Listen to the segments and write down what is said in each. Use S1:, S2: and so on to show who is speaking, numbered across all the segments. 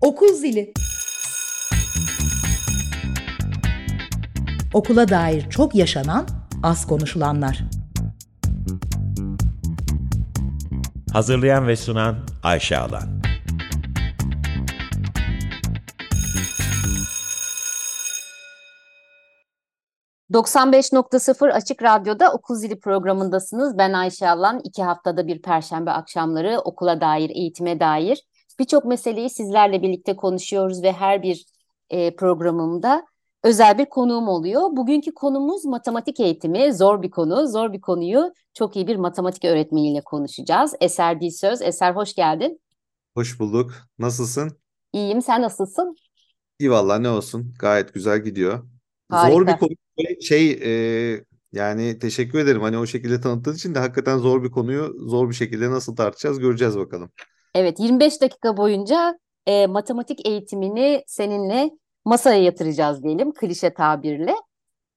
S1: Okul zili. Okula dair çok yaşanan, az konuşulanlar.
S2: Hazırlayan ve sunan Ayşe Alan.
S3: ...95.0 Açık Radyo'da Okul Zili programındasınız. Ben Ayşe Alan. İki haftada bir perşembe akşamları okula dair, eğitime dair birçok meseleyi sizlerle birlikte konuşuyoruz ve her bir e, programımda özel bir konuğum oluyor. Bugünkü konumuz matematik eğitimi. Zor bir konu. Zor bir konuyu çok iyi bir matematik öğretmeniyle konuşacağız. Eser Dilsöz. Eser hoş geldin.
S4: Hoş bulduk. Nasılsın?
S3: İyiyim. Sen nasılsın?
S4: İyi valla ne olsun. Gayet güzel gidiyor.
S3: Harika.
S4: Zor bir konu. Şey e, yani teşekkür ederim. Hani o şekilde tanıttığın için de hakikaten zor bir konuyu zor bir şekilde nasıl tartışacağız göreceğiz bakalım.
S3: Evet 25 dakika boyunca e, matematik eğitimini seninle masaya yatıracağız diyelim klişe tabirle.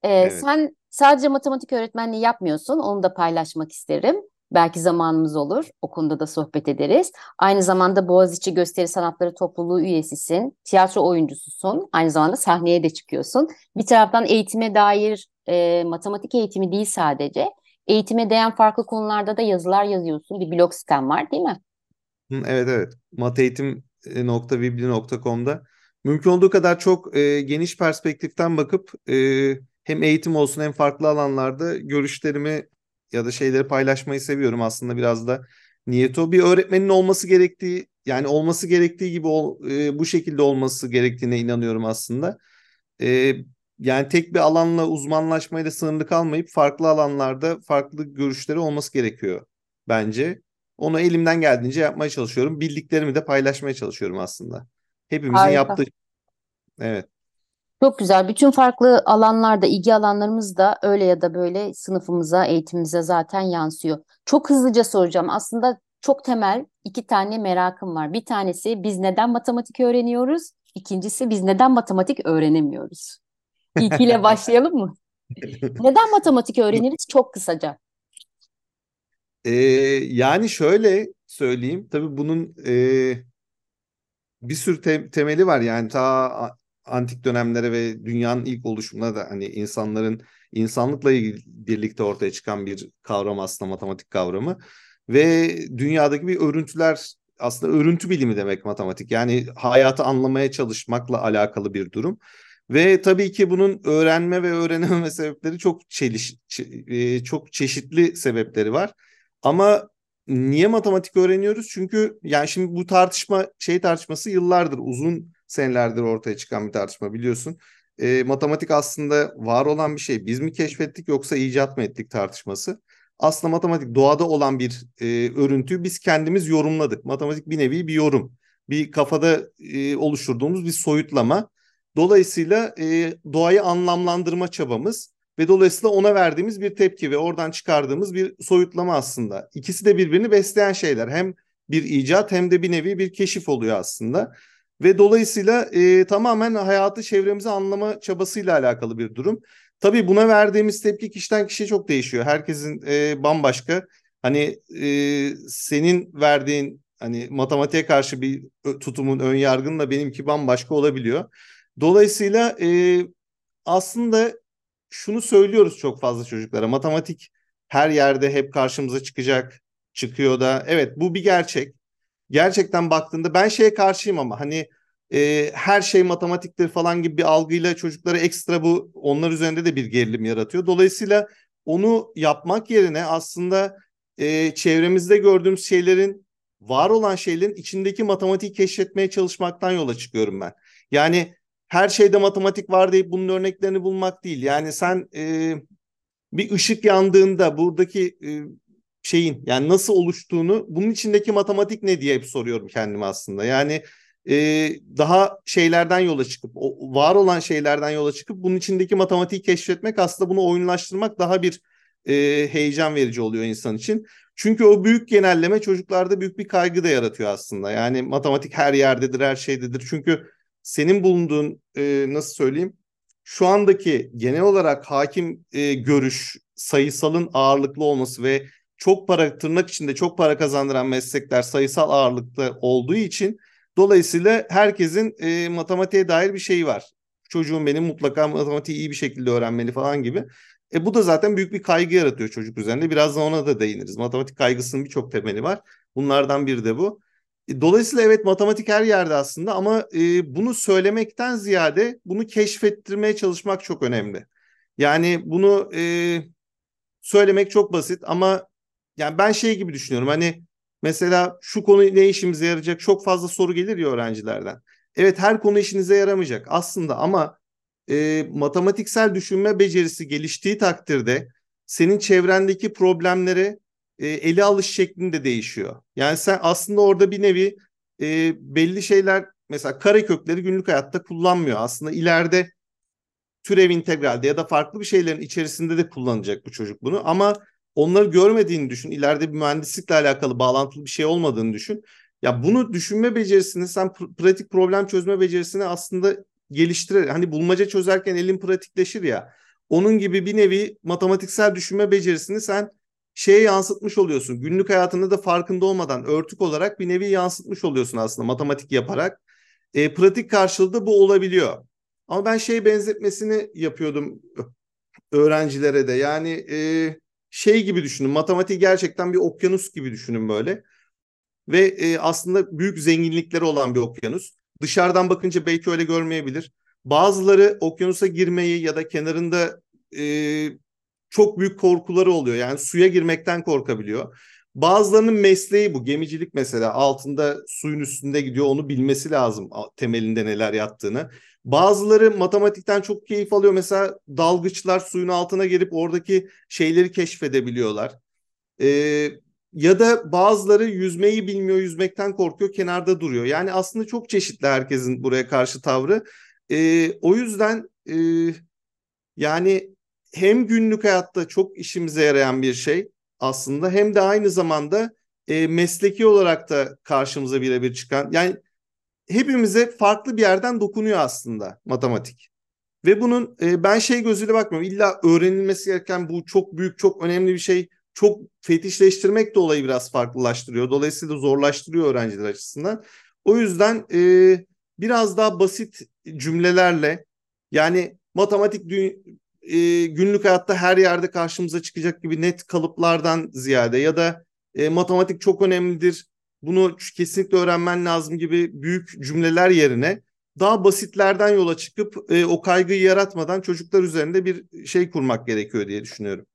S3: E,
S4: Evet.
S3: Sen sadece matematik öğretmenliği yapmıyorsun onu da paylaşmak isterim. Belki zamanımız olur o konuda da sohbet ederiz. Aynı zamanda Boğaziçi Gösteri Sanatları Topluluğu üyesisin, tiyatro oyuncususun, aynı zamanda sahneye de çıkıyorsun. Bir taraftan eğitime dair e, matematik eğitimi değil sadece, eğitime değen farklı konularda da yazılar yazıyorsun. Bir blog sitem var değil mi?
S4: Evet evet. mateeğitim.vibli.com'da mümkün olduğu kadar çok e, geniş perspektiften bakıp e, hem eğitim olsun hem farklı alanlarda görüşlerimi ya da şeyleri paylaşmayı seviyorum aslında biraz da niyet o. Bir öğretmenin olması gerektiği yani olması gerektiği gibi ol- e, bu şekilde olması gerektiğine inanıyorum aslında. E, yani tek bir alanla uzmanlaşmayla sınırlı kalmayıp farklı alanlarda farklı görüşleri olması gerekiyor bence. Onu elimden geldiğince yapmaya çalışıyorum. Bildiklerimi de paylaşmaya çalışıyorum aslında. Hepimizin
S3: Harika.
S4: yaptığı. Evet.
S3: Çok güzel. Bütün farklı alanlarda, ilgi alanlarımız da öyle ya da böyle sınıfımıza, eğitimimize zaten yansıyor. Çok hızlıca soracağım. Aslında çok temel iki tane merakım var. Bir tanesi biz neden matematik öğreniyoruz? İkincisi biz neden matematik öğrenemiyoruz? İlkiyle başlayalım mı? Neden matematik öğreniriz? Çok kısaca.
S4: Ee, yani şöyle söyleyeyim. Tabii bunun e, bir sürü te- temeli var. Yani ta antik dönemlere ve dünyanın ilk oluşumuna da hani insanların insanlıkla birlikte ortaya çıkan bir kavram aslında matematik kavramı. Ve dünyadaki bir örüntüler aslında örüntü bilimi demek matematik. Yani hayatı anlamaya çalışmakla alakalı bir durum. Ve tabii ki bunun öğrenme ve öğrenememe sebepleri çok çeliş, çe- e, çok çeşitli sebepleri var. Ama niye matematik öğreniyoruz? Çünkü yani şimdi bu tartışma şey tartışması yıllardır uzun senelerdir ortaya çıkan bir tartışma biliyorsun. E, matematik aslında var olan bir şey. Biz mi keşfettik yoksa icat mı ettik tartışması. Aslında matematik doğada olan bir e, örüntüyü biz kendimiz yorumladık. Matematik bir nevi bir yorum. Bir kafada e, oluşturduğumuz bir soyutlama. Dolayısıyla e, doğayı anlamlandırma çabamız ve dolayısıyla ona verdiğimiz bir tepki ve oradan çıkardığımız bir soyutlama aslında. İkisi de birbirini besleyen şeyler. Hem bir icat hem de bir nevi bir keşif oluyor aslında. Ve dolayısıyla e, tamamen hayatı çevremizi anlama çabasıyla alakalı bir durum. Tabii buna verdiğimiz tepki kişiden kişiye çok değişiyor. Herkesin e, bambaşka. Hani e, senin verdiğin hani matematiğe karşı bir tutumun, ön yargınla benimki bambaşka olabiliyor. Dolayısıyla e, aslında şunu söylüyoruz çok fazla çocuklara. Matematik her yerde hep karşımıza çıkacak, çıkıyor da. Evet bu bir gerçek. Gerçekten baktığında ben şeye karşıyım ama hani e, her şey matematiktir falan gibi bir algıyla çocuklara ekstra bu onlar üzerinde de bir gerilim yaratıyor. Dolayısıyla onu yapmak yerine aslında e, çevremizde gördüğümüz şeylerin var olan şeylerin içindeki matematiği keşfetmeye çalışmaktan yola çıkıyorum ben. Yani her şeyde matematik var deyip bunun örneklerini bulmak değil. Yani sen e, bir ışık yandığında buradaki e, şeyin yani nasıl oluştuğunu bunun içindeki matematik ne diye hep soruyorum kendime aslında. Yani e, daha şeylerden yola çıkıp o var olan şeylerden yola çıkıp bunun içindeki matematiği keşfetmek aslında bunu oyunlaştırmak daha bir e, heyecan verici oluyor insan için. Çünkü o büyük genelleme çocuklarda büyük bir kaygı da yaratıyor aslında. Yani matematik her yerdedir, her şeydedir. Çünkü senin bulunduğun e, nasıl söyleyeyim şu andaki genel olarak hakim e, görüş sayısalın ağırlıklı olması ve çok para tırnak içinde çok para kazandıran meslekler sayısal ağırlıklı olduğu için Dolayısıyla herkesin e, matematiğe dair bir şeyi var. Çocuğum benim mutlaka matematiği iyi bir şekilde öğrenmeli falan gibi. E bu da zaten büyük bir kaygı yaratıyor çocuk üzerinde. Birazdan ona da değiniriz. Matematik kaygısının birçok temeli var. Bunlardan biri de bu. Dolayısıyla evet matematik her yerde aslında ama e, bunu söylemekten ziyade bunu keşfettirmeye çalışmak çok önemli. Yani bunu e, söylemek çok basit ama yani ben şey gibi düşünüyorum hani mesela şu konu ne işimize yarayacak çok fazla soru gelir ya öğrencilerden. Evet her konu işinize yaramayacak aslında ama e, matematiksel düşünme becerisi geliştiği takdirde senin çevrendeki problemleri e, ele alış şeklinde de değişiyor. Yani sen aslında orada bir nevi e, belli şeyler mesela karekökleri günlük hayatta kullanmıyor. Aslında ileride türev integralde ya da farklı bir şeylerin içerisinde de kullanacak bu çocuk bunu. Ama onları görmediğini düşün. İleride bir mühendislikle alakalı bağlantılı bir şey olmadığını düşün. Ya bunu düşünme becerisini sen pratik problem çözme becerisini aslında geliştirir. Hani bulmaca çözerken elin pratikleşir ya. Onun gibi bir nevi matematiksel düşünme becerisini sen şeye yansıtmış oluyorsun. Günlük hayatında da farkında olmadan örtük olarak bir nevi yansıtmış oluyorsun aslında matematik yaparak. E, pratik karşılığı da bu olabiliyor. Ama ben şey benzetmesini yapıyordum öğrencilere de. Yani e, şey gibi düşünün. Matematiği gerçekten bir okyanus gibi düşünün böyle. Ve e, aslında büyük zenginlikleri olan bir okyanus. Dışarıdan bakınca belki öyle görmeyebilir. Bazıları okyanusa girmeyi ya da kenarında e, çok büyük korkuları oluyor. Yani suya girmekten korkabiliyor. Bazılarının mesleği bu. Gemicilik mesela altında suyun üstünde gidiyor. Onu bilmesi lazım temelinde neler yattığını. Bazıları matematikten çok keyif alıyor. Mesela dalgıçlar suyun altına gelip oradaki şeyleri keşfedebiliyorlar. Ee, ya da bazıları yüzmeyi bilmiyor, yüzmekten korkuyor, kenarda duruyor. Yani aslında çok çeşitli herkesin buraya karşı tavrı. Ee, o yüzden e, yani hem günlük hayatta çok işimize yarayan bir şey aslında hem de aynı zamanda e, mesleki olarak da karşımıza birebir çıkan yani hepimize farklı bir yerden dokunuyor aslında matematik. Ve bunun e, ben şey gözüyle bakmıyorum. İlla öğrenilmesi gereken bu çok büyük, çok önemli bir şey. Çok fetişleştirmek de olayı biraz farklılaştırıyor. Dolayısıyla zorlaştırıyor öğrenciler açısından. O yüzden e, biraz daha basit cümlelerle yani matematik e, günlük hayatta her yerde karşımıza çıkacak gibi net kalıplardan ziyade ya da e, matematik çok önemlidir, bunu kesinlikle öğrenmen lazım gibi büyük cümleler yerine daha basitlerden yola çıkıp e, o kaygıyı yaratmadan çocuklar üzerinde bir şey kurmak gerekiyor diye düşünüyorum.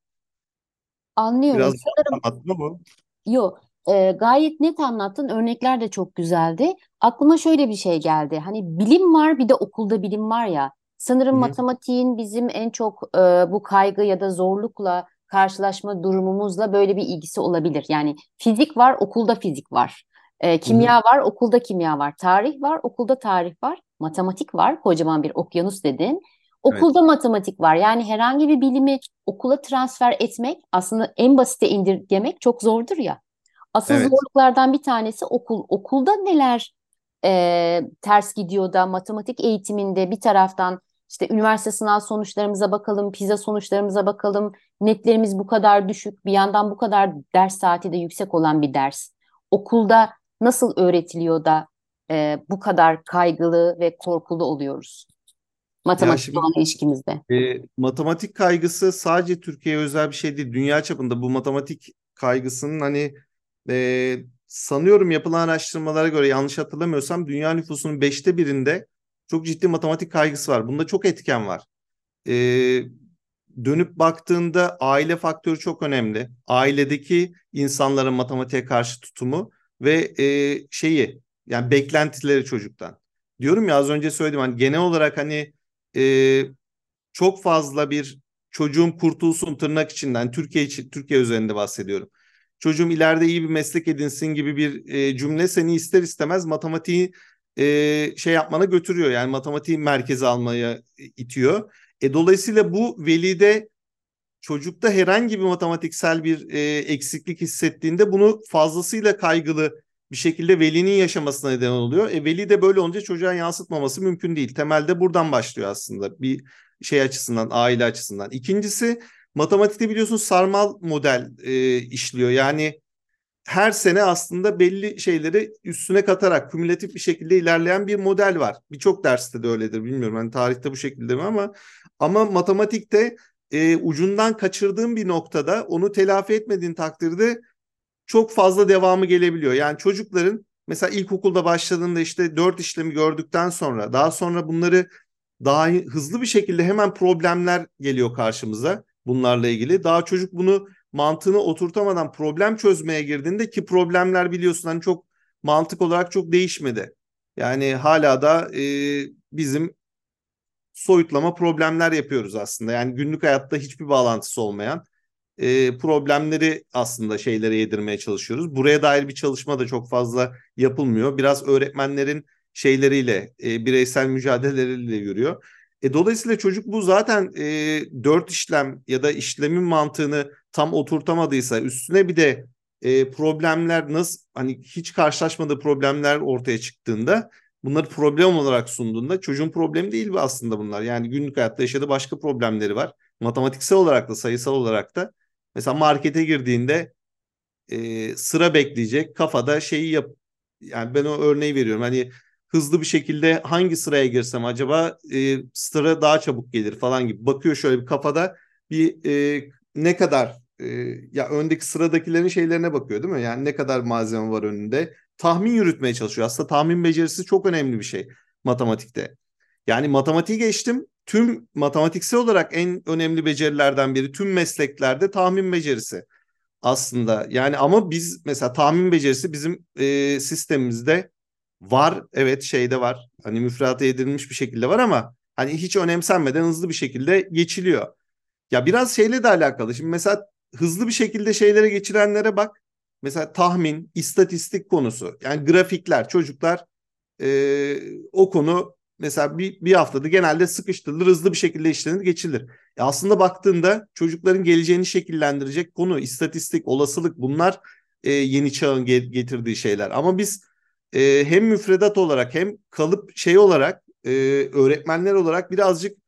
S3: Anlıyorum.
S4: Biraz Sanırım... anlattın mı?
S3: Yok, e, gayet net anlattın. Örnekler de çok güzeldi. Aklıma şöyle bir şey geldi. Hani bilim var, bir de okulda bilim var ya. Sanırım Hı-hı. matematiğin bizim en çok e, bu kaygı ya da zorlukla karşılaşma durumumuzla böyle bir ilgisi olabilir. Yani fizik var, okulda fizik var. E, kimya Hı-hı. var, okulda kimya var. Tarih var, okulda tarih var. Matematik var, kocaman bir okyanus dedin. Okulda evet. matematik var. Yani herhangi bir bilimi okula transfer etmek aslında en basite indirgemek çok zordur ya. Asıl evet. zorluklardan bir tanesi okul. Okulda neler e, ters gidiyor da matematik eğitiminde bir taraftan işte üniversite sınav sonuçlarımıza bakalım, PISA sonuçlarımıza bakalım. Netlerimiz bu kadar düşük, bir yandan bu kadar ders saati de yüksek olan bir ders. Okulda nasıl öğretiliyor da e, bu kadar kaygılı ve korkulu oluyoruz? Matematik olan ilişkimizde.
S4: E, matematik kaygısı sadece Türkiye'ye özel bir şey değil. Dünya çapında bu matematik kaygısının hani e, sanıyorum yapılan araştırmalara göre yanlış hatırlamıyorsam dünya nüfusunun beşte birinde çok ciddi matematik kaygısı var. Bunda çok etken var. Ee, dönüp baktığında aile faktörü çok önemli. Ailedeki insanların matematiğe karşı tutumu ve e, şeyi yani beklentileri çocuktan. Diyorum ya az önce söyledim hani genel olarak hani e, çok fazla bir çocuğum kurtulsun tırnak içinden Türkiye için Türkiye üzerinde bahsediyorum. Çocuğum ileride iyi bir meslek edinsin gibi bir e, cümle seni ister istemez matematiği e, şey yapmana götürüyor. Yani matematiği merkeze almaya itiyor. E, dolayısıyla bu velide çocukta herhangi bir matematiksel bir e, eksiklik hissettiğinde bunu fazlasıyla kaygılı bir şekilde velinin yaşamasına neden oluyor. E, veli de böyle olunca çocuğa yansıtmaması mümkün değil. Temelde buradan başlıyor aslında bir şey açısından, aile açısından. İkincisi matematikte biliyorsun sarmal model e, işliyor. Yani her sene aslında belli şeyleri üstüne katarak kümülatif bir şekilde ilerleyen bir model var. Birçok derste de öyledir bilmiyorum. Hani tarihte bu şekilde mi ama ama matematikte e, ucundan kaçırdığın bir noktada onu telafi etmediğin takdirde çok fazla devamı gelebiliyor. Yani çocukların mesela ilkokulda başladığında işte dört işlemi gördükten sonra daha sonra bunları daha hızlı bir şekilde hemen problemler geliyor karşımıza bunlarla ilgili. Daha çocuk bunu mantığını oturtamadan problem çözmeye girdiğinde ki problemler biliyorsun hani çok mantık olarak çok değişmedi. Yani hala da e, bizim soyutlama problemler yapıyoruz aslında. Yani günlük hayatta hiçbir bağlantısı olmayan e, problemleri aslında şeylere yedirmeye çalışıyoruz. Buraya dair bir çalışma da çok fazla yapılmıyor. Biraz öğretmenlerin şeyleriyle, e, bireysel mücadeleleriyle yürüyor. E, dolayısıyla çocuk bu zaten e, dört işlem ya da işlemin mantığını tam oturtamadıysa üstüne bir de e, problemler nasıl hani hiç karşılaşmadığı problemler ortaya çıktığında bunları problem olarak sunduğunda çocuğun problemi değil bu aslında bunlar. Yani günlük hayatta yaşadığı başka problemleri var. Matematiksel olarak da sayısal olarak da. Mesela markete girdiğinde e, sıra bekleyecek kafada şeyi yap. Yani ben o örneği veriyorum. Hani hızlı bir şekilde hangi sıraya girsem acaba e, sıra daha çabuk gelir falan gibi. Bakıyor şöyle bir kafada bir e, ne kadar e, ya öndeki sıradakilerin şeylerine bakıyor değil mi? Yani ne kadar malzeme var önünde. Tahmin yürütmeye çalışıyor. Aslında tahmin becerisi çok önemli bir şey matematikte. Yani matematiği geçtim. Tüm matematiksel olarak en önemli becerilerden biri tüm mesleklerde tahmin becerisi aslında. Yani ama biz mesela tahmin becerisi bizim e, sistemimizde var. Evet şeyde var. Hani müfredata edilmiş bir şekilde var ama hani hiç önemsenmeden hızlı bir şekilde geçiliyor. Ya biraz şeyle de alakalı. Şimdi mesela hızlı bir şekilde şeylere geçirenlere bak. Mesela tahmin, istatistik konusu. Yani grafikler, çocuklar e, o konu mesela bir, bir haftada genelde sıkıştırılır, hızlı bir şekilde işlenir, geçilir. E aslında baktığında çocukların geleceğini şekillendirecek konu, istatistik, olasılık bunlar e, yeni çağın getirdiği şeyler. Ama biz e, hem müfredat olarak hem kalıp şey olarak e, öğretmenler olarak birazcık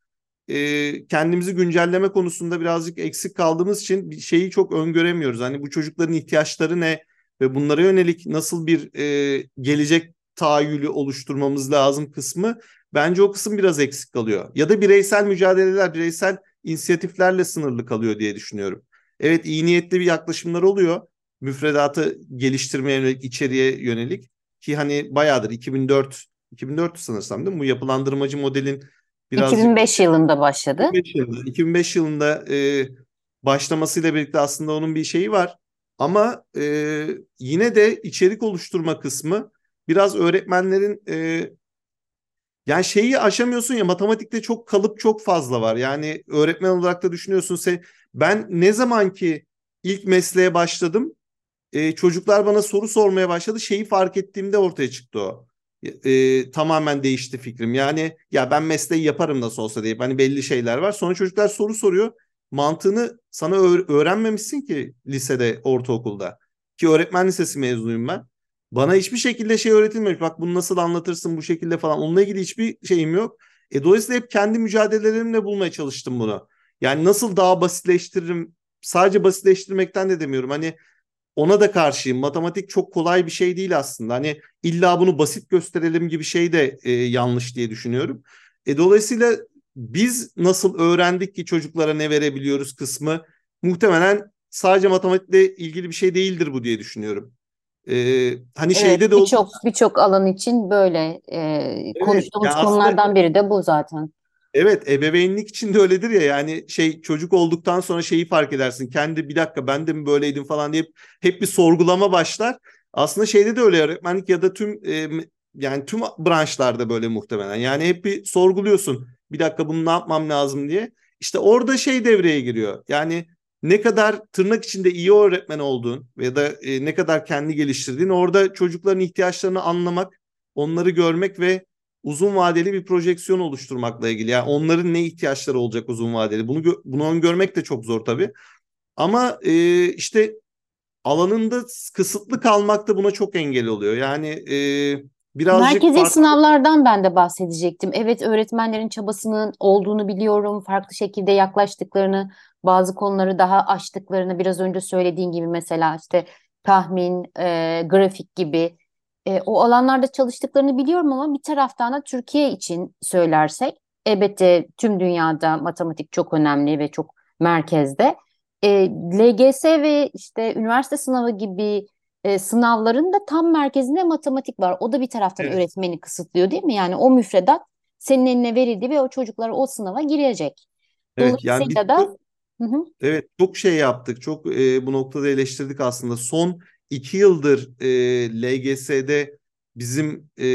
S4: e, kendimizi güncelleme konusunda birazcık eksik kaldığımız için bir şeyi çok öngöremiyoruz. Hani bu çocukların ihtiyaçları ne ve bunlara yönelik nasıl bir e, gelecek tahayyülü oluşturmamız lazım kısmı bence o kısım biraz eksik kalıyor. Ya da bireysel mücadeleler, bireysel inisiyatiflerle sınırlı kalıyor diye düşünüyorum. Evet iyi niyetli bir yaklaşımlar oluyor. Müfredatı geliştirmeye yönelik, içeriye yönelik. Ki hani bayağıdır 2004 2004 sanırsam değil mi? Bu yapılandırmacı modelin
S3: biraz 2005 yılında başladı.
S4: 2005 yılında, 2005 yılında e, başlamasıyla birlikte aslında onun bir şeyi var. Ama e, yine de içerik oluşturma kısmı biraz öğretmenlerin e, yani şeyi aşamıyorsun ya matematikte çok kalıp çok fazla var. Yani öğretmen olarak da düşünüyorsun sen ben ne zaman ki ilk mesleğe başladım e, çocuklar bana soru sormaya başladı. Şeyi fark ettiğimde ortaya çıktı o. E, tamamen değişti fikrim. Yani ya ben mesleği yaparım nasıl olsa diye. Hani belli şeyler var. Sonra çocuklar soru soruyor. Mantığını sana öğrenmemişsin ki lisede, ortaokulda. Ki öğretmen lisesi mezunuyum ben. Bana hiçbir şekilde şey öğretilmemiş. Bak bunu nasıl anlatırsın bu şekilde falan. Onunla ilgili hiçbir şeyim yok. E, dolayısıyla hep kendi mücadelelerimle bulmaya çalıştım bunu. Yani nasıl daha basitleştiririm? Sadece basitleştirmekten de demiyorum. Hani ona da karşıyım. Matematik çok kolay bir şey değil aslında. Hani illa bunu basit gösterelim gibi şey de e, yanlış diye düşünüyorum. E, dolayısıyla biz nasıl öğrendik ki çocuklara ne verebiliyoruz kısmı muhtemelen sadece matematikle ilgili bir şey değildir bu diye düşünüyorum.
S3: Ee, hani evet, şeyde de birçok birçok alan için böyle e, evet, konuştuğumuz yani konulardan aslında, biri de bu zaten.
S4: Evet ebeveynlik için de öyledir ya yani şey çocuk olduktan sonra şeyi fark edersin. Kendi bir dakika ben de mi böyleydim falan diye hep bir sorgulama başlar. Aslında şeyde de öyle öğretmenlik ya da tüm e, yani tüm branşlarda böyle muhtemelen. Yani hep bir sorguluyorsun. Bir dakika bunu ne yapmam lazım diye. İşte orada şey devreye giriyor. Yani ne kadar tırnak içinde iyi öğretmen olduğun ya da e, ne kadar kendi geliştirdiğin orada çocukların ihtiyaçlarını anlamak, onları görmek ve uzun vadeli bir projeksiyon oluşturmakla ilgili. Yani onların ne ihtiyaçları olacak uzun vadeli. Bunu bunu öngörmek de çok zor tabii. Ama e, işte alanında kısıtlı kalmak da buna çok engel oluyor. Yani e, birazcık
S3: Merkezi farklı... sınavlardan ben de bahsedecektim. Evet öğretmenlerin çabasının olduğunu biliyorum. Farklı şekilde yaklaştıklarını, bazı konuları daha aştıklarını biraz önce söylediğin gibi mesela işte tahmin, e, grafik gibi e, o alanlarda çalıştıklarını biliyorum ama bir taraftan da Türkiye için söylersek elbette tüm dünyada matematik çok önemli ve çok merkezde. E, LGS ve işte üniversite sınavı gibi e, sınavların da tam merkezinde matematik var. O da bir taraftan evet. öğretmeni kısıtlıyor değil mi? Yani o müfredat senin eline verildi ve o çocuklar o sınava girecek.
S4: Evet, yani biz da Hı hı. Evet çok şey yaptık. Çok e, bu noktada eleştirdik aslında. Son iki yıldır e, LGS'de bizim e,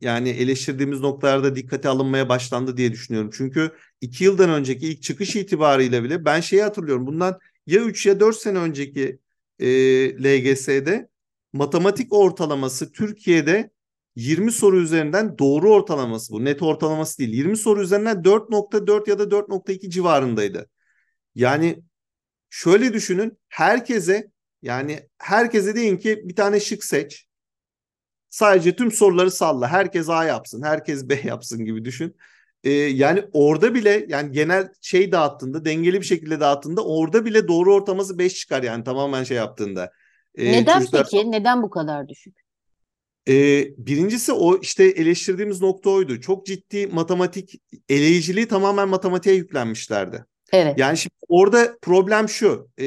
S4: yani eleştirdiğimiz noktalarda dikkate alınmaya başlandı diye düşünüyorum. Çünkü iki yıldan önceki ilk çıkış itibarıyla bile ben şeyi hatırlıyorum. Bundan ya 3 ya 4 sene önceki e, LGS'de matematik ortalaması Türkiye'de 20 soru üzerinden doğru ortalaması bu. Net ortalaması değil. 20 soru üzerinden 4.4 ya da 4.2 civarındaydı. Yani şöyle düşünün herkese yani herkese deyin ki bir tane şık seç. Sadece tüm soruları salla. Herkes A yapsın, herkes B yapsın gibi düşün. Ee, yani orada bile yani genel şey dağıttığında, dengeli bir şekilde dağıttığında orada bile doğru ortalaması 5 çıkar yani tamamen şey yaptığında.
S3: Ee, Neden çocuklar... peki? Neden bu kadar düşük?
S4: Ee, birincisi o işte eleştirdiğimiz nokta oydu. Çok ciddi matematik eleyiciliği tamamen matematiğe yüklenmişlerdi.
S3: Evet.
S4: Yani şimdi orada problem şu. E,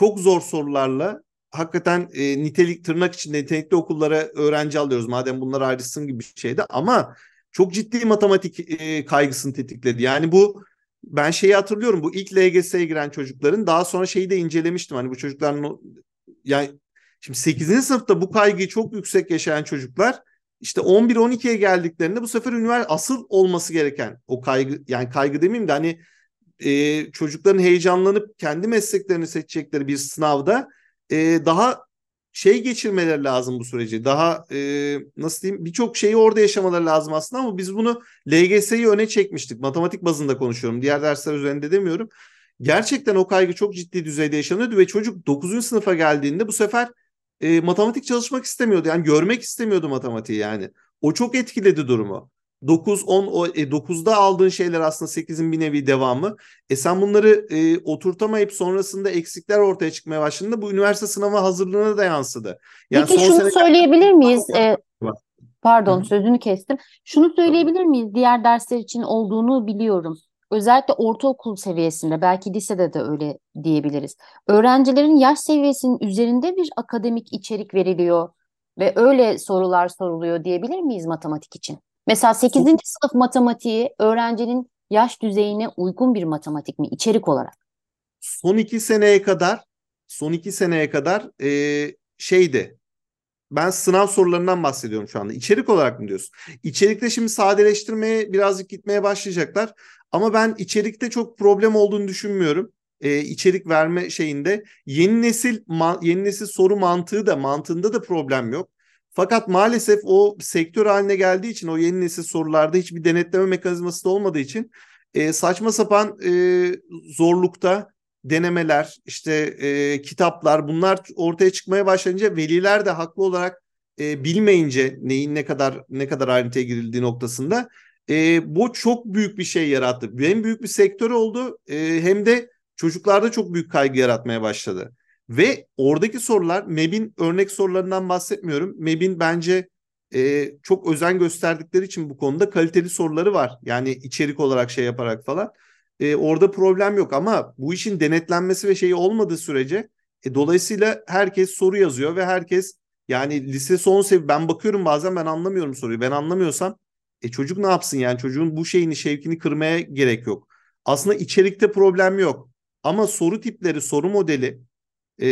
S4: çok zor sorularla hakikaten e, nitelik tırnak içinde nitelikli okullara öğrenci alıyoruz. Madem bunlar ayrılsın gibi bir şeydi ama çok ciddi matematik e, kaygısını tetikledi. Yani bu ben şeyi hatırlıyorum bu ilk LGS'ye giren çocukların daha sonra şeyi de incelemiştim. Hani bu çocukların yani şimdi 8. sınıfta bu kaygıyı çok yüksek yaşayan çocuklar işte 11-12'ye geldiklerinde bu sefer üniversite asıl olması gereken o kaygı yani kaygı demeyeyim de hani e, çocukların heyecanlanıp kendi mesleklerini seçecekleri bir sınavda e, daha şey geçirmeleri lazım bu süreci. Daha e, nasıl diyeyim birçok şeyi orada yaşamaları lazım aslında ama biz bunu LGS'yi öne çekmiştik. Matematik bazında konuşuyorum. Diğer dersler üzerinde demiyorum. Gerçekten o kaygı çok ciddi düzeyde yaşanıyordu ve çocuk 9. sınıfa geldiğinde bu sefer e, matematik çalışmak istemiyordu. Yani görmek istemiyordu matematiği yani. O çok etkiledi durumu. 9, 10, o, e, 9'da aldığın şeyler aslında 8'in bir nevi devamı. E sen bunları e, oturtamayıp sonrasında eksikler ortaya çıkmaya başladığında bu üniversite sınavı hazırlığına da yansıdı.
S3: Yani Peki şunu sene... söyleyebilir miyiz? Ee, pardon sözünü kestim. Şunu söyleyebilir miyiz? Diğer dersler için olduğunu biliyorum. Özellikle ortaokul seviyesinde belki lisede de öyle diyebiliriz. Öğrencilerin yaş seviyesinin üzerinde bir akademik içerik veriliyor ve öyle sorular soruluyor diyebilir miyiz matematik için? Mesela 8. Son... sınıf matematiği öğrencinin yaş düzeyine uygun bir matematik mi içerik olarak?
S4: Son iki seneye kadar son iki seneye kadar e, şeydi ben sınav sorularından bahsediyorum şu anda. İçerik olarak mı diyorsun? İçerikte şimdi sadeleştirmeye birazcık gitmeye başlayacaklar. Ama ben içerikte çok problem olduğunu düşünmüyorum. Ee, içerik verme şeyinde yeni nesil yeni nesil soru mantığı da mantığında da problem yok. Fakat maalesef o sektör haline geldiği için o yeni nesil sorularda hiçbir denetleme mekanizması da olmadığı için e, saçma sapan e, zorlukta denemeler, işte e, kitaplar bunlar ortaya çıkmaya başlayınca veliler de haklı olarak e, bilmeyince neyin ne kadar ne kadar ayrıntıya girildiği noktasında e, bu çok büyük bir şey yarattı. Hem büyük bir sektör oldu e, hem de çocuklarda çok büyük kaygı yaratmaya başladı. Ve oradaki sorular MEB'in örnek sorularından bahsetmiyorum. MEB'in bence e, çok özen gösterdikleri için bu konuda kaliteli soruları var. Yani içerik olarak şey yaparak falan. E, orada problem yok ama bu işin denetlenmesi ve şeyi olmadığı sürece e, dolayısıyla herkes soru yazıyor ve herkes yani lise son seviye ben bakıyorum bazen ben anlamıyorum soruyu. Ben anlamıyorsam e, çocuk ne yapsın yani çocuğun bu şeyini şevkini kırmaya gerek yok. Aslında içerikte problem yok. Ama soru tipleri, soru modeli e,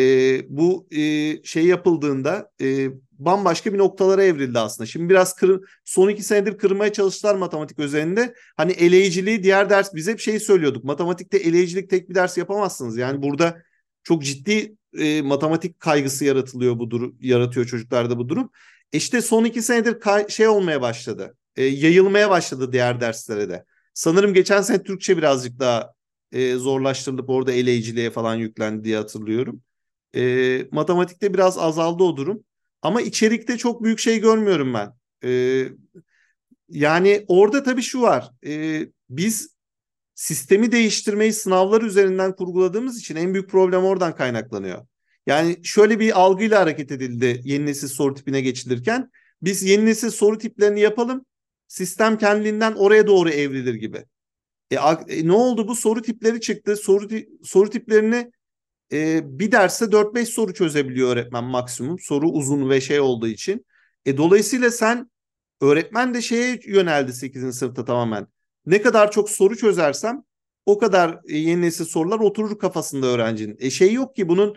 S4: bu e, şey yapıldığında e, bambaşka bir noktalara evrildi aslında. Şimdi biraz kır, son iki senedir kırmaya çalıştılar matematik üzerinde. Hani eleyiciliği diğer ders biz hep şeyi söylüyorduk. Matematikte eleyicilik tek bir ders yapamazsınız. Yani burada çok ciddi e, matematik kaygısı yaratılıyor bu durum yaratıyor çocuklarda bu durum. E işte son iki senedir kay- şey olmaya başladı. E, yayılmaya başladı diğer derslere de. Sanırım geçen sene Türkçe birazcık daha e, zorlaştırılıp orada eleyiciliğe falan yüklendi diye hatırlıyorum. E, matematikte biraz azaldı o durum. Ama içerikte çok büyük şey görmüyorum ben. E, yani orada tabii şu var. E, biz sistemi değiştirmeyi sınavlar üzerinden kurguladığımız için en büyük problem oradan kaynaklanıyor. Yani şöyle bir algıyla hareket edildi yeni nesil soru tipine geçilirken. Biz yeni nesil soru tiplerini yapalım. Sistem kendinden oraya doğru evrilir gibi. E, e, ne oldu bu soru tipleri çıktı. Soru soru tiplerini e, bir derste 4-5 soru çözebiliyor öğretmen maksimum. Soru uzun ve şey olduğu için. E, dolayısıyla sen öğretmen de şeye yöneldi 8. sınıfta tamamen. Ne kadar çok soru çözersem o kadar e, yeni nesil sorular oturur kafasında öğrencinin. E şey yok ki bunun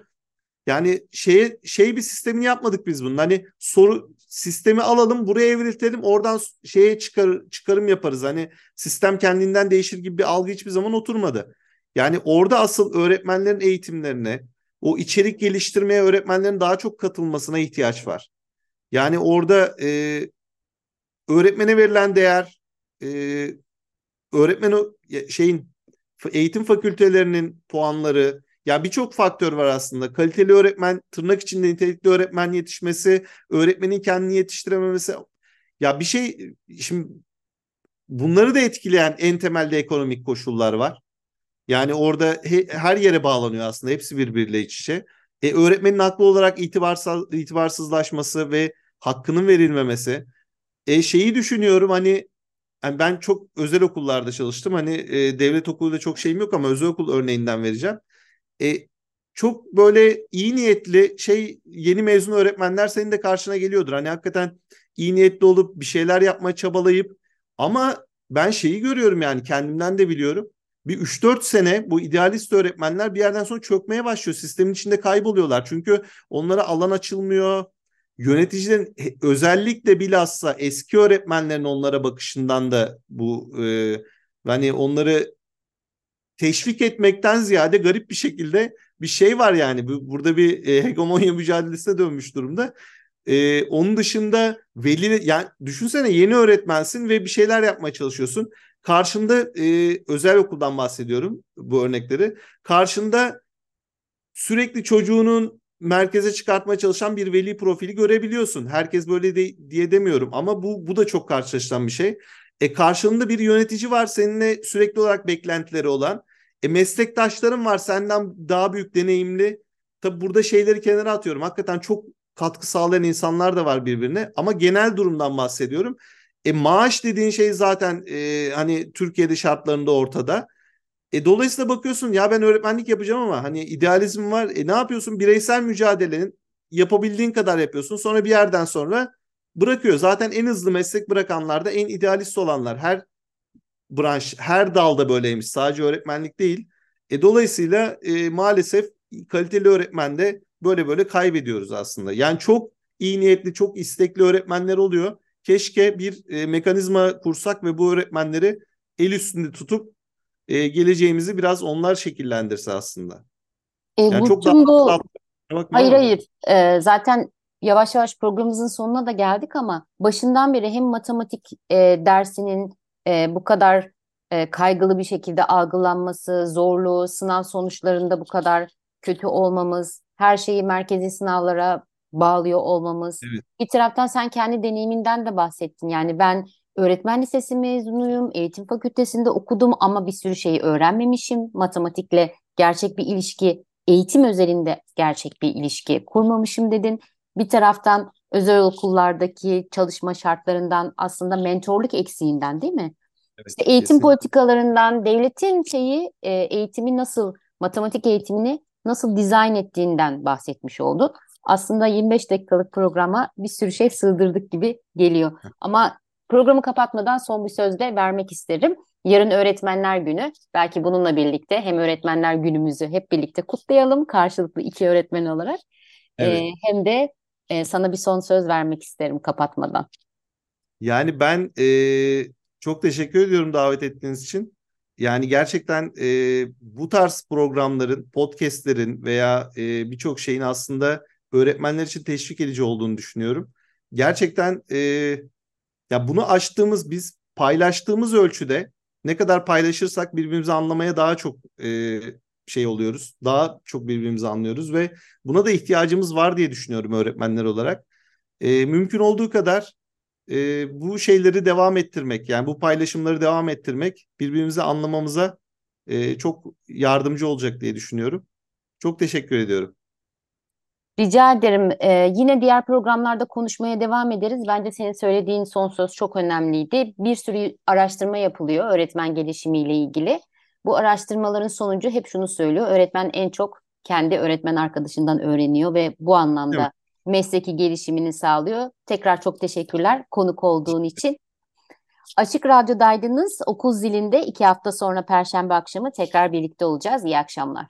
S4: yani şeye şey bir sistemini yapmadık biz bunun. Hani soru sistemi alalım buraya evriltelim oradan şeye çıkar, çıkarım yaparız. Hani sistem kendinden değişir gibi bir algı hiçbir zaman oturmadı. Yani orada asıl öğretmenlerin eğitimlerine, o içerik geliştirmeye öğretmenlerin daha çok katılmasına ihtiyaç var. Yani orada e, öğretmene verilen değer, e, öğretmen şeyin eğitim fakültelerinin puanları, ya birçok faktör var aslında. Kaliteli öğretmen, tırnak içinde nitelikli öğretmen yetişmesi, öğretmenin kendini yetiştirememesi. Ya bir şey şimdi bunları da etkileyen en temelde ekonomik koşullar var. Yani orada he, her yere bağlanıyor aslında. Hepsi birbiriyle iç içe. E, öğretmenin haklı olarak itibarsız, itibarsızlaşması ve hakkının verilmemesi. E, şeyi düşünüyorum hani yani ben çok özel okullarda çalıştım. Hani e, devlet okuluyla çok şeyim yok ama özel okul örneğinden vereceğim. E, çok böyle iyi niyetli şey yeni mezun öğretmenler senin de karşına geliyordur. Hani hakikaten iyi niyetli olup bir şeyler yapmaya çabalayıp ama ben şeyi görüyorum yani kendimden de biliyorum bir 3-4 sene bu idealist öğretmenler bir yerden sonra çökmeye başlıyor. Sistemin içinde kayboluyorlar. Çünkü onlara alan açılmıyor. Yöneticilerin özellikle bilhassa eski öğretmenlerin onlara bakışından da bu e, hani onları teşvik etmekten ziyade garip bir şekilde bir şey var yani. Burada bir e, hegemonya mücadelesine dönmüş durumda. Ee, onun dışında veli yani düşünsene yeni öğretmensin ve bir şeyler yapmaya çalışıyorsun. Karşında e, özel okuldan bahsediyorum bu örnekleri. Karşında sürekli çocuğunun merkeze çıkartmaya çalışan bir veli profili görebiliyorsun. Herkes böyle de, diye demiyorum ama bu bu da çok karşılaşılan bir şey. E karşında bir yönetici var seninle sürekli olarak beklentileri olan. E meslektaşların var senden daha büyük deneyimli. Tabi burada şeyleri kenara atıyorum. Hakikaten çok katkı sağlayan insanlar da var birbirine ama genel durumdan bahsediyorum. E maaş dediğin şey zaten e, hani Türkiye'de şartlarında ortada. E dolayısıyla bakıyorsun ya ben öğretmenlik yapacağım ama hani idealizm var. E ne yapıyorsun? Bireysel mücadelenin yapabildiğin kadar yapıyorsun. Sonra bir yerden sonra bırakıyor. Zaten en hızlı meslek bırakanlar da en idealist olanlar. Her branş, her dalda böyleymiş. Sadece öğretmenlik değil. E dolayısıyla e, maalesef kaliteli öğretmende böyle böyle kaybediyoruz aslında. Yani çok iyi niyetli, çok istekli öğretmenler oluyor keşke bir e, mekanizma kursak ve bu öğretmenleri el üstünde tutup e, geleceğimizi biraz onlar şekillendirse aslında.
S3: E, yani çok daha bu... Hayır hayır. E, zaten yavaş yavaş programımızın sonuna da geldik ama başından beri hem matematik e, dersinin e, bu kadar e, kaygılı bir şekilde algılanması, zorluğu, sınav sonuçlarında bu kadar kötü olmamız, her şeyi merkezi sınavlara bağlıyor olmamız. Evet. Bir taraftan sen kendi deneyiminden de bahsettin. Yani ben öğretmen lisesi mezunuyum, eğitim fakültesinde okudum ama bir sürü şeyi öğrenmemişim. Matematikle gerçek bir ilişki, eğitim özelinde gerçek bir ilişki kurmamışım dedin. Bir taraftan özel okullardaki çalışma şartlarından aslında mentorluk eksiğinden değil mi? Evet, işte eğitim kesinlikle. politikalarından devletin şeyi e, eğitimi nasıl matematik eğitimini nasıl dizayn ettiğinden bahsetmiş olduk aslında 25 dakikalık programa bir sürü şey sığdırdık gibi geliyor. Ama programı kapatmadan son bir söz de vermek isterim. Yarın Öğretmenler Günü. Belki bununla birlikte hem Öğretmenler Günümüzü hep birlikte kutlayalım karşılıklı iki öğretmen olarak. Evet. Ee, hem de e, sana bir son söz vermek isterim kapatmadan.
S4: Yani ben e, çok teşekkür ediyorum davet ettiğiniz için. Yani gerçekten e, bu tarz programların, podcastlerin veya e, birçok şeyin aslında öğretmenler için teşvik edici olduğunu düşünüyorum. Gerçekten e, ya bunu açtığımız biz paylaştığımız ölçüde ne kadar paylaşırsak birbirimizi anlamaya daha çok e, şey oluyoruz. Daha çok birbirimizi anlıyoruz ve buna da ihtiyacımız var diye düşünüyorum öğretmenler olarak. E, mümkün olduğu kadar e, bu şeyleri devam ettirmek yani bu paylaşımları devam ettirmek birbirimizi anlamamıza e, çok yardımcı olacak diye düşünüyorum. Çok teşekkür ediyorum.
S3: Rica ederim. Ee, yine diğer programlarda konuşmaya devam ederiz. Bence senin söylediğin son söz çok önemliydi. Bir sürü araştırma yapılıyor öğretmen gelişimiyle ilgili. Bu araştırmaların sonucu hep şunu söylüyor. Öğretmen en çok kendi öğretmen arkadaşından öğreniyor ve bu anlamda
S4: Evet.
S3: mesleki gelişimini sağlıyor. Tekrar çok teşekkürler konuk olduğun için. Açık Radyo'daydınız. Okul zilinde iki hafta sonra Perşembe akşamı tekrar birlikte olacağız. İyi akşamlar.